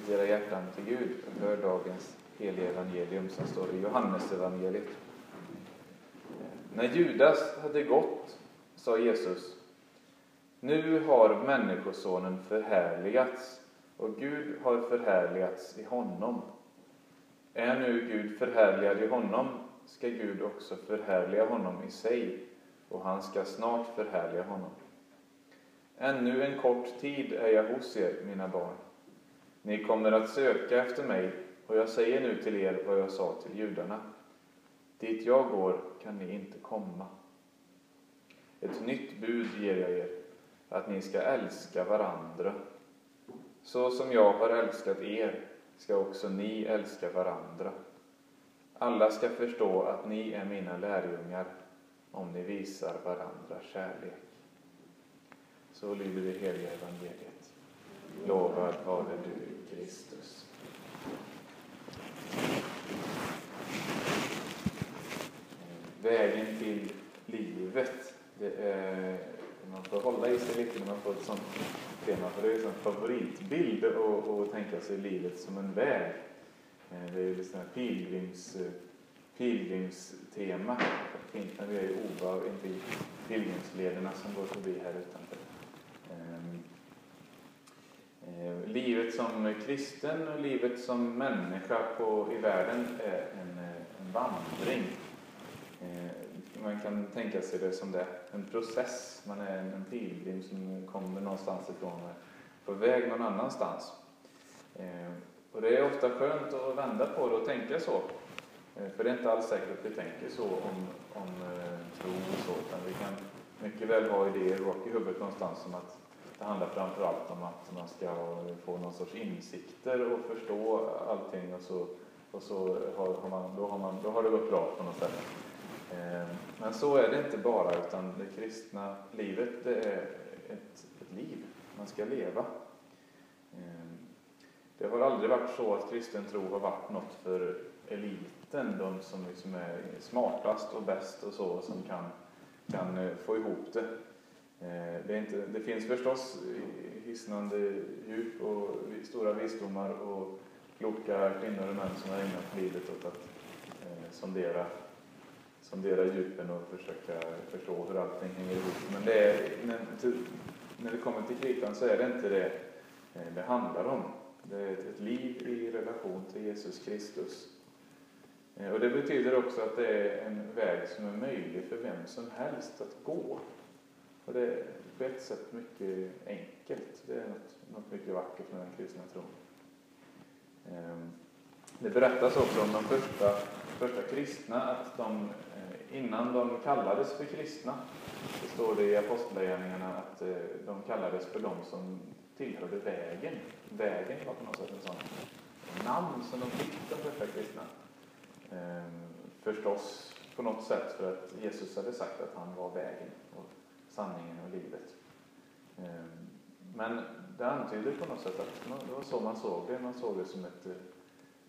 ut era hjärtan till Gud och hör dagens heliga evangelium som står i Johannes evangeliet. När Judas hade gått sa Jesus Nu har Människosonen förhärligats och Gud har förhärligats i honom. Är nu Gud förhärligad i honom ska Gud också förhärliga honom i sig och han ska snart förhärliga honom. Ännu en kort tid är jag hos er, mina barn. Ni kommer att söka efter mig, och jag säger nu till er vad jag sa till judarna. Dit jag går kan ni inte komma. Ett nytt bud ger jag er, att ni ska älska varandra. Så som jag har älskat er ska också ni älska varandra. Alla ska förstå att ni är mina lärjungar om ni visar varandra kärlek. Så lyder det heliga evangeliet. Lovad vare du, Kristus. Vägen till livet. Det är, man får hålla i sig lite när man får ett sånt tema, för det är en favoritbild att tänka sig livet som en väg. Eh, det är ju liksom pilgrims, eh, pilgrimstema. När vi är ju Ova, inte pilgrimslederna som går förbi här utanför. Ehm, eh, Eh, livet som kristen och livet som människa på, i världen är en, en vandring. Eh, man kan tänka sig det som det, en process. Man är en pilgrim som kommer någonstans ifrån och är på väg någon annanstans. Eh, och det är ofta skönt att vända på det och tänka så. För det är inte alls säkert att vi tänker så om, om tro och så, utan vi kan mycket väl ha idéer och i huvudet någonstans om att det handlar framför allt om att man ska få någon sorts insikter och förstå allting och så, och så har, man, då, har man, då har det gått bra på något sätt. Eh, men så är det inte bara, utan det kristna livet det är ett, ett liv man ska leva. Eh, det har aldrig varit så att kristen tro har varit något för eliten, de som liksom är smartast och bäst och så, som kan kan eh, få ihop det. Eh, det, inte, det finns förstås hisnande djup och stora visdomar och kloka kvinnor och män som har ägnat livet åt att eh, sondera, sondera djupen och försöka förstå hur allting hänger ihop. Men det är, när, när det kommer till kritan så är det inte det eh, det handlar om. Det är ett liv i relation till Jesus Kristus. Eh, och det betyder också att det är en väg som är möjlig för vem som helst att gå. Och det är på ett sätt mycket enkelt. Det är något, något mycket vackert med den kristna tron. Ehm, det berättas också om de första, första kristna att de, eh, innan de kallades för kristna, så står det i Apostlagärningarna att eh, de kallades för de som tillhörde vägen. Vägen var på något sätt en sån namn som de fick, de första kristna. Ehm, förstås på något sätt för att Jesus hade sagt att han var vägen och sanningen och livet. Ehm, men det antyder på något sätt att det var så man såg det. Man såg det som ett,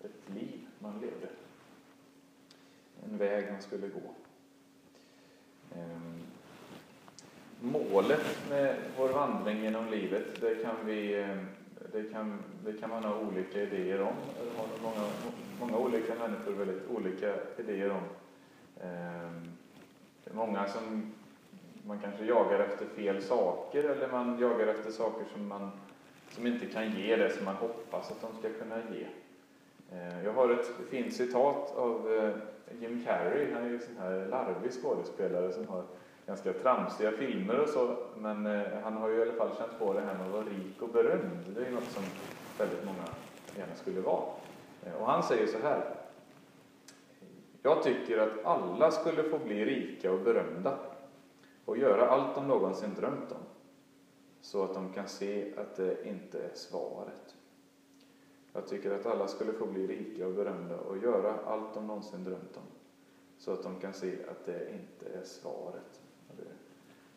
ett liv man levde. En väg man skulle gå. Ehm, målet med vår vandring genom livet, det kan vi ehm, det kan, det kan man ha olika idéer om. Det har många, många olika människor väldigt olika idéer om. Många som man kanske jagar efter fel saker eller man jagar efter saker som, man, som inte kan ge det som man hoppas att de ska kunna ge. Eh, jag har ett fint citat av eh, Jim Carrey, han är ju en sån här larvig skådespelare som har ganska tramsiga filmer och så, men eh, han har ju i alla fall känt på det här med att vara rik och berömd. Det är ju något som väldigt många gärna skulle vara. Och han säger så här. Jag tycker att alla skulle få bli rika och berömda och göra allt de någonsin drömt om, så att de kan se att det inte är svaret. Jag tycker att alla skulle få bli rika och berömda och göra allt de någonsin drömt om, så att de kan se att det inte är svaret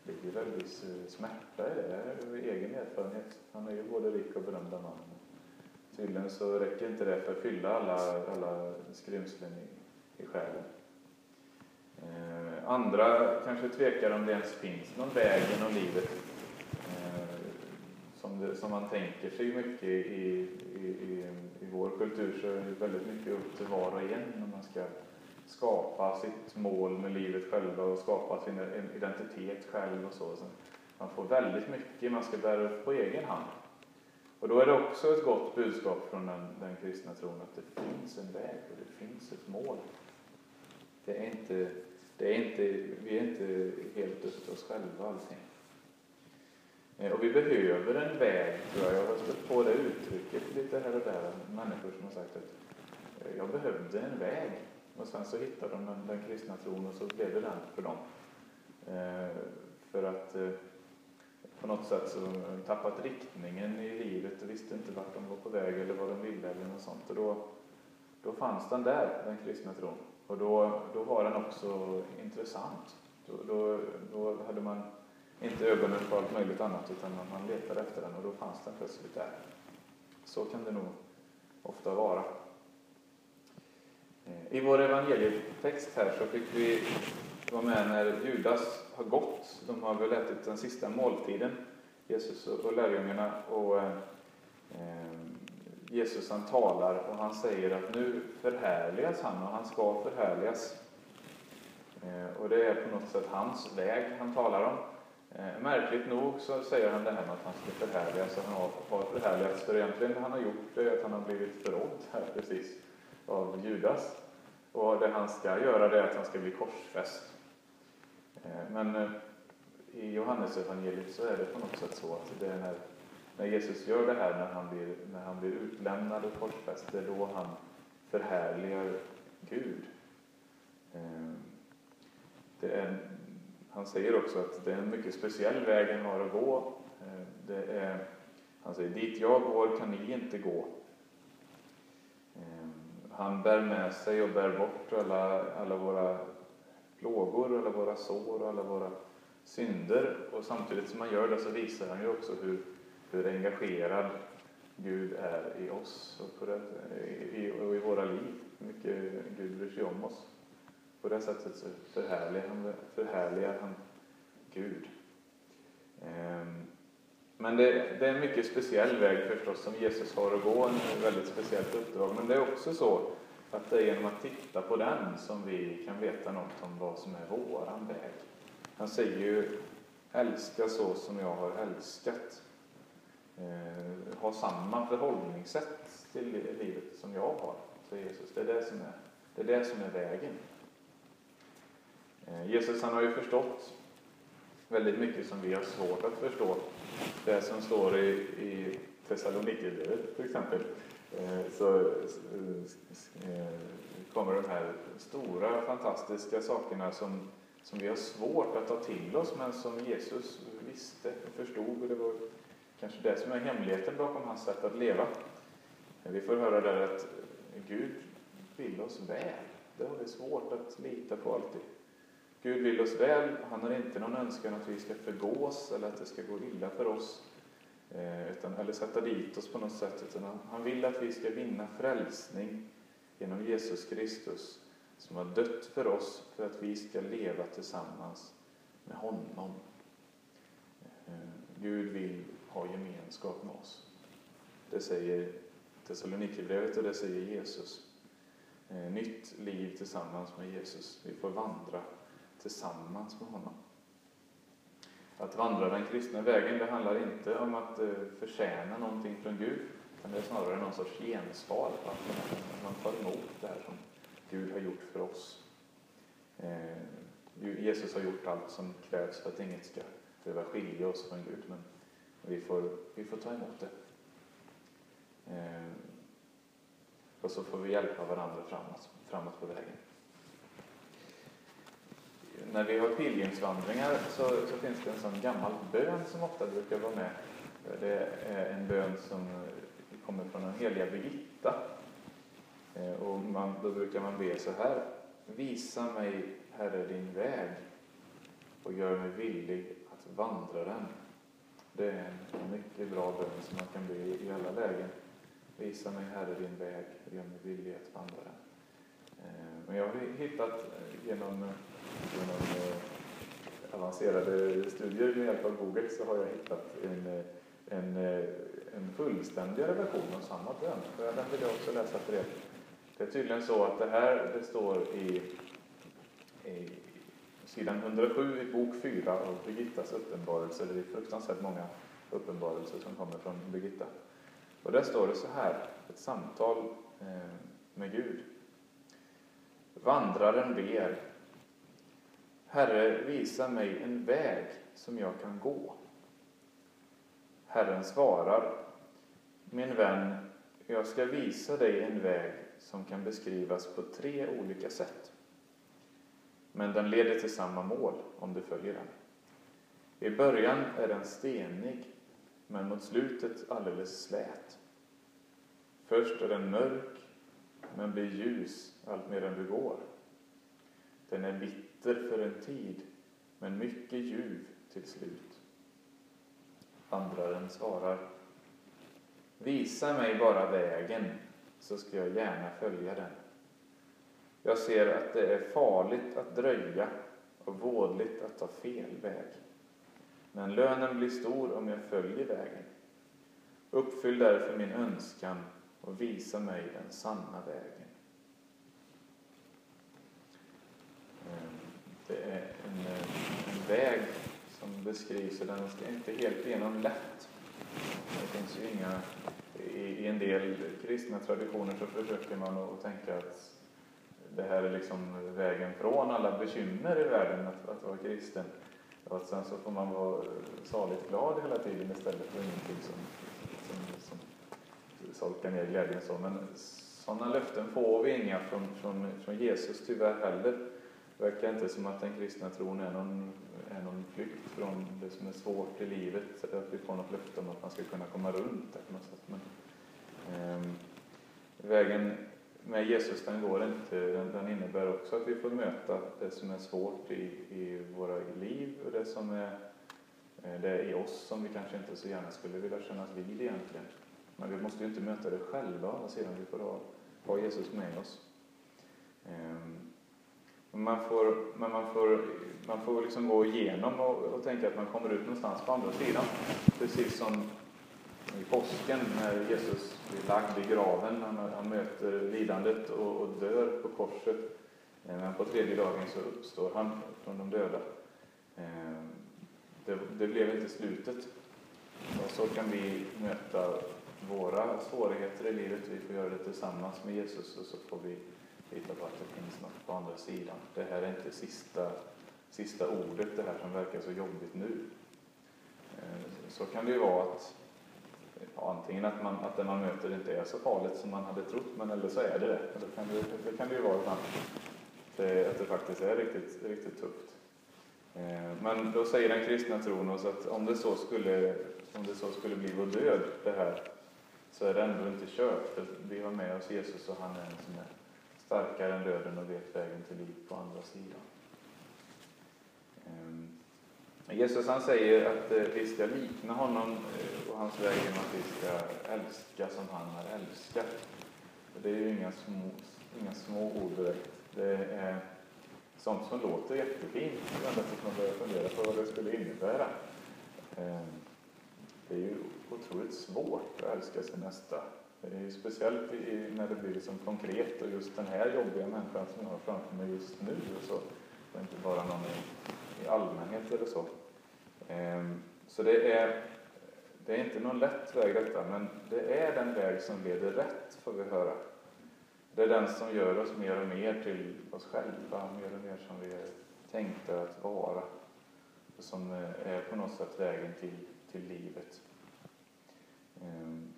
det ligger väl viss eh, smärta i det, här, egen erfarenhet. Han är ju både rik och berömd man. Tydligen så räcker inte det för att fylla alla, alla skrymslen i, i själen. Eh, Andra kanske tvekar om det ens finns någon väg genom livet. Eh, som det som man tänker sig mycket i, i, i, i vår kultur så är det väldigt mycket upp till var och en när man ska skapa sitt mål med livet själva och skapa sin identitet själv och så. så man får väldigt mycket man ska bära upp på egen hand. Och då är det också ett gott budskap från den, den kristna tron att det finns en väg och det finns ett mål. Det är inte, det är inte, vi är inte helt upp oss själva allting. Eh, och vi behöver en väg, tror jag. Jag har stött på det uttrycket lite här och där. Människor som har sagt att eh, jag behövde en väg. Och sen så hittade de den, den kristna tron och så blev det den för dem. Eh, för att eh, på något sätt så tappat riktningen i livet och visste inte vart de var på väg eller vad de ville eller något sånt. Och då, då fanns den där, den kristna tron. Och då, då var den också intressant. Då, då, då hade man inte ögonen på allt möjligt annat utan man letade efter den och då fanns den plötsligt där. Så kan det nog ofta vara. Eh, I vår evangelietext här så fick vi vara med när Judas har gått. De har väl ätit den sista måltiden, Jesus och lärjungarna. Och, eh, Jesus han talar och han säger att nu förhärligas han och han ska förhärligas. Eh, och det är på något sätt hans väg han talar om. Eh, märkligt nog så säger han det här med att han ska förhärligas och han har förhärligats. För egentligen det han har gjort det är att han har blivit förrådd här precis av Judas. Och det han ska göra det är att han ska bli korsfäst. Eh, men i Johannesevangeliet så är det på något sätt så att det är när, när Jesus gör det här, när han blir, när han blir utlämnad och korsfäst, det är då han förhärligar Gud. Ehm, det är, han säger också att det är en mycket speciell väg han har att gå. Ehm, det är, han säger, dit jag går kan ni inte gå. Ehm, han bär med sig och bär bort alla, alla våra plågor, alla våra sår och alla våra synder. Och samtidigt som han gör det så visar han ju också hur, hur engagerad Gud är i oss och, på det, i, och i våra liv. Hur mycket Gud bryr sig om oss. På det sättet så förhärligar han, förhärligar han Gud. Ehm, men det, det, är en mycket speciell väg förstås som Jesus har att gå, en väldigt speciellt uppdrag. Men det är också så att det är genom att titta på den som vi kan veta något om vad som är våran väg. Han säger ju älska så som jag har älskat. Eh, ha samma förhållningssätt till livet som jag har, till Jesus. Det är det som är, det är, det som är vägen. Eh, Jesus han har ju förstått väldigt mycket som vi har svårt att förstå. Det som står i, i Thessalonikerbrevet till exempel. Eh, så eh, kommer de här stora fantastiska sakerna som, som vi har svårt att ta till oss men som Jesus visste och förstod. Och det var kanske det som är hemligheten bakom hans sätt att leva. Vi får höra där att Gud vill oss väl. Det har vi svårt att lita på alltid. Gud vill oss väl. Han har inte någon önskan att vi ska förgås eller att det ska gå illa för oss. Eh, utan, eller sätta dit oss på något sätt. Utan han, vill att vi ska vinna frälsning genom Jesus Kristus som har dött för oss för att vi ska leva tillsammans med honom. Eh, Gud vill ha gemenskap med oss. Det säger Thessalonikerbrevet och det säger Jesus. Eh, nytt liv tillsammans med Jesus. Vi får vandra tillsammans med honom. Att vandra den kristna vägen, det handlar inte om att eh, förtjäna någonting från Gud, utan det är snarare någon sorts gensvar, att man tar emot det här som Gud har gjort för oss. Eh, Jesus har gjort allt som krävs för att inget ska behöva skilja oss från Gud, men vi får, vi får ta emot det. Eh, och så får vi hjälpa varandra framåt, framåt på vägen när vi har pilgrimsvandringar så, så, finns det en sån gammal bön som ofta brukar vara med. Det är en bön som kommer från den heliga Birgitta. Eh, och man, då brukar man be så här. Visa mig, Herre, din väg och gör mig villig att vandra den. Det är en mycket bra bön som man kan be i alla lägen. Visa mig, Herre, din väg och gör mig villig att vandra den. Men jag har hittat eh, genom genom eh, avancerade studier med hjälp av Google så har jag hittat en, en, en fullständigare version av samma bön. Den vill jag också läsa för er. Det är tydligen så att det här det står i, i sidan 107 i bok 4 av Birgittas uppenbarelser. Det är fruktansvärt många uppenbarelser som kommer från Birgitta. Och där står det så här, ett samtal eh, med Gud. Vandraren ber. Herre, visa mig en väg som jag kan gå. Herren svarar. Min vän, jag ska visa dig en väg som kan beskrivas på tre olika sätt. Men den leder till samma mål om du följer den. I början är den stenig, men mot slutet alldeles slät. Först är den mörk, men blir ljus allt medan du går. Den är bitter för en tid, men mycket ljuv till slut. Vandraren svarar Visa mig bara vägen, så ska jag gärna följa den. Jag ser att det är farligt att dröja och vådligt att ta fel väg. Men lönen blir stor om jag följer vägen. Uppfyll därför min önskan och visa mig den sanna vägen. Ehm, det är en, en väg som beskrivs, och den är inte helt igenom lätt. Det finns ju inga, i, i en del kristna traditioner så försöker man att tänka att det här är liksom vägen från alla bekymmer i världen att, att vara kristen. Och att sen så får man vara saligt glad hela tiden istället för ingenting som, som, som solkar ner glädjen så. Men sådana löften får vi inga från, från, från Jesus tyvärr heller. Det verkar inte som att den kristna tron är någon, är någon flykt från det som är svårt i livet. Att vi får något löfte om att man ska kunna komma runt det på något sätt. Men, eh, vägen med Jesus den går inte, den, den, innebär också att vi får möta det som är svårt i, i våra liv och det som är eh, det är i oss som vi kanske inte så gärna skulle vilja kännas vid egentligen. Men vi måste ju inte möta det själva, sedan vi får ha, ha Jesus med oss. Ehm, man får, men man får, man får liksom gå igenom och, och tänka att man kommer ut någonstans på andra sidan. Precis som i påsken när Jesus blir lagd i graven. Han, han möter lidandet och, och, dör på korset. Eh, men på tredje dagen så uppstår han från de döda. Eh, det, det blev inte slutet. Och så kan vi möta våra svårigheter i livet. Vi får göra det tillsammans med Jesus och så får vi lita på att det finns något på andra sidan. Det här är inte sista, sista ordet, det här som verkar så jobbigt nu. Eh, så kan det ju vara att antingen att, man, att det man möter inte är så farligt som man hade trott, men eller så är det det. Det kan det, det kan det ju vara ibland. Det, att det faktiskt är riktigt, riktigt tufft. Eh, men då säger den kristna tron oss att om det så skulle, om det så skulle bli vår död, det här, så är det ändå inte kört. För vi har med oss Jesus och han är en som är starkare än döden och vet vägen till liv på andra sidan. Ehm, Jesus han säger att eh, vi ska likna honom eh, och hans väg genom att vi ska älska som han har älskat. Det är ju inga små, inga små ord direkt. Det är sånt som låter jättefint ända tills man börjar fundera på vad det skulle innebära. Eh, det är ju otroligt svårt att älska sin nästa. Det är ju speciellt när det blir liksom konkret och just den här jobbiga människan som jag har framför mig just nu och så. Och inte bara någon i, allmänhet eller så. Ehm, så det är, det är inte någon lätt väg detta, men det är den väg som leder rätt, får vi höra. Det är den som gör oss mer och mer till oss själva, mer och mer som vi är tänkta att vara. Och som eh, är på något sätt vägen till, till livet. Ehm,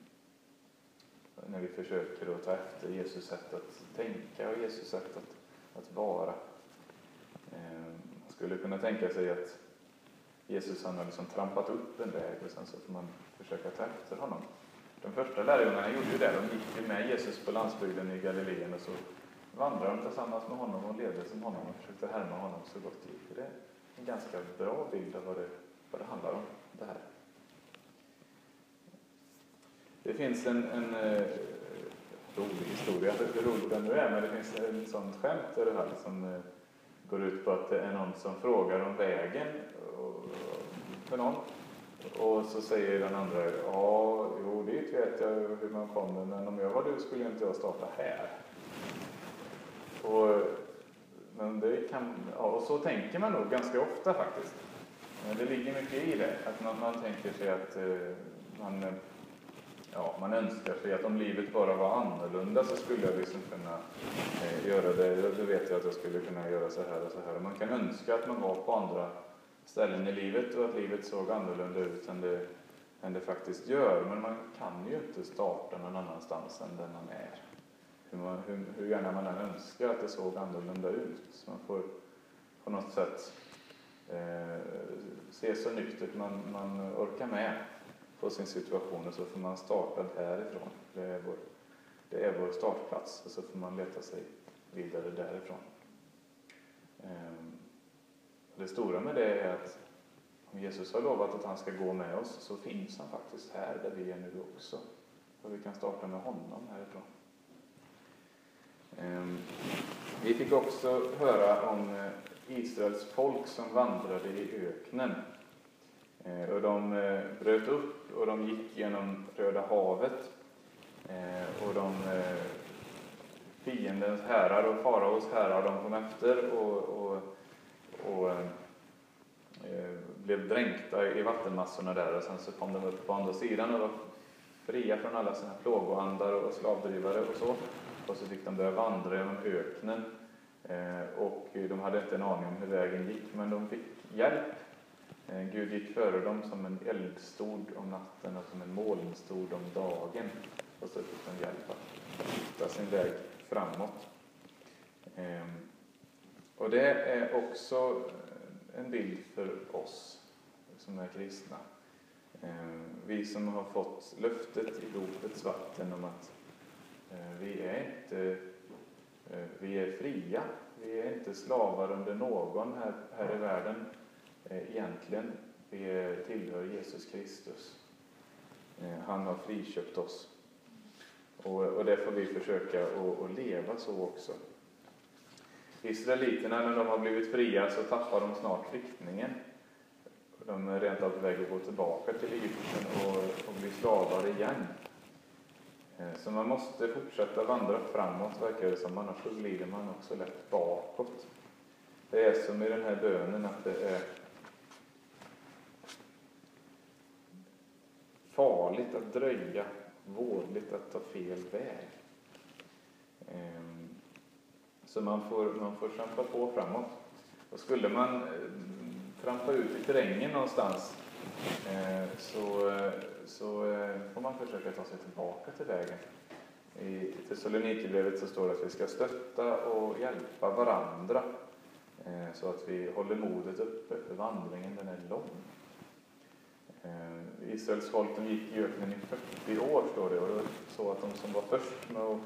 när vi försöker att ta efter Jesus sätt att tänka och Jesus sätt att, att vara. Ehm, skulle kunna tänka sig att Jesus han har liksom trampat upp en väg och sen så får man försöka ta efter honom. De första lärjungarna gjorde ju det. De gick ju med Jesus på landsbygden i Galileen och så vandrade de tillsammans med honom och levde som honom och försökte härma honom så gott det gick. Det är en ganska bra bild av vad det, vad det handlar om, det här. Det finns en, en eh, rolig historia, hur rolig den nu är, men det finns ett sånt skämt i det här som liksom, eh, går ut på att det är någon som frågar om vägen för någon. Och så säger den andra, ja, jo, dit vet jag hur man kommer, men om jag var du skulle inte jag starta här. Och, men det kan, ja, och så tänker man nog ganska ofta faktiskt. Men det ligger mycket i det, att man, man tänker sig att eh, man, ja, man önskar sig att om livet bara var annorlunda så skulle jag liksom kunna eh, göra det. Då vet jag att jag skulle kunna göra så här och så här. Och man kan önska att man var på andra ställen i livet och att livet såg annorlunda ut än det, än det faktiskt gör. Men man kan ju inte starta någon annanstans än där man är. Hur, man, hur, hur gärna man än önskar att det såg annorlunda ut. Man får på något sätt eh, se så nyktert man, man orkar med på sin situation och så får man starta därifrån. Det är vår, det är vår startplats och så får man leta sig vidare därifrån. Ehm, det stora med det är att om Jesus har lovat att han ska gå med oss så finns han faktiskt här där vi är nu också. Och vi kan starta med honom härifrån. Ehm, vi fick också höra om eh, Israels folk som vandrade i öknen. Ehm, och de eh, bröt upp och de gick genom Röda havet. Eh, och de eh, fiendens härar och faraos härar de kom efter och, och, och eh, blev dränkta i vattenmassorna där och sen så kom de upp på andra sidan och var fria från alla sina plågoandar och slavdrivare och så. Och så fick de börja vandra genom öknen. Eh, och de hade inte en aning om hur vägen gick, men de fick hjälp. Eh, Gud gick före dem som en eldstod om natten och som en molnstod om dagen. Och så fick de hjälp att hitta sin väg framåt. Ehm, och det är också en bild för oss som är kristna. Ehm, vi som har fått löftet i dopets vatten om att eh, vi är inte eh, vi är fria. Vi är inte slavar under någon här, här i världen Eh, egentligen. Vi eh, tillhör Jesus Kristus. Eh, han har friköpt oss. Och, och det får vi försöka att leva så också. Israeliterna, när de har blivit fria, så tappar de snart riktningen. De är rent av på väg att gå tillbaka till Egypten och, och bli slavar igen. Så man måste fortsätta vandra framåt, verkar det som, annars så glider man också lätt bakåt. Det är som i den här bönen att det är farligt att dröja, vådligt att ta fel väg. Ehm, så man får, man får trampa på framåt. Och skulle man eh, trampa ut i terrängen någonstans eh, så, så eh, får man försöka ta sig tillbaka till vägen. I Thessalonikerbrevet så står det att vi ska stötta och hjälpa varandra så att vi håller modet uppe, för vandringen den är lång. Eh, Israels folk de gick i öknen i 40 år, står det, och det var så att de som var först med att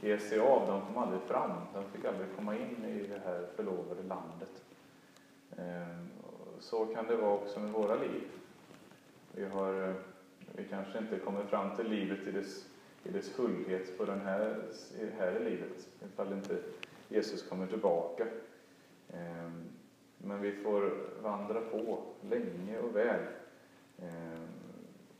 ge sig av, de kom aldrig fram. De fick aldrig komma in i det här förlovade landet. Eh, så kan det vara också med våra liv. Vi, har, eh, vi kanske inte kommer fram till livet i dess, i dess fullhet på den här, här i livet, ifall inte Jesus kommer tillbaka. Men vi får vandra på länge och väl. Eh,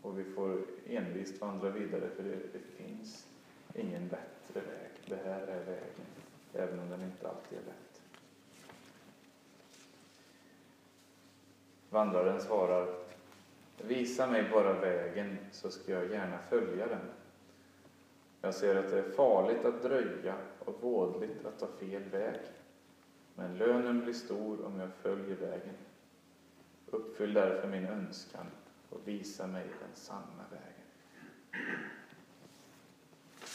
och vi får envist vandra vidare, för det, det finns ingen bättre väg. Det här är vägen, även om den inte alltid är lätt. Vandraren svarar Visa mig bara vägen så ska jag gärna följa den. Jag ser att det är farligt att dröja och vådligt att ta fel väg. Men lönen blir stor om jag följer vägen. Uppfyll därför min önskan och visa mig den sanna vägen.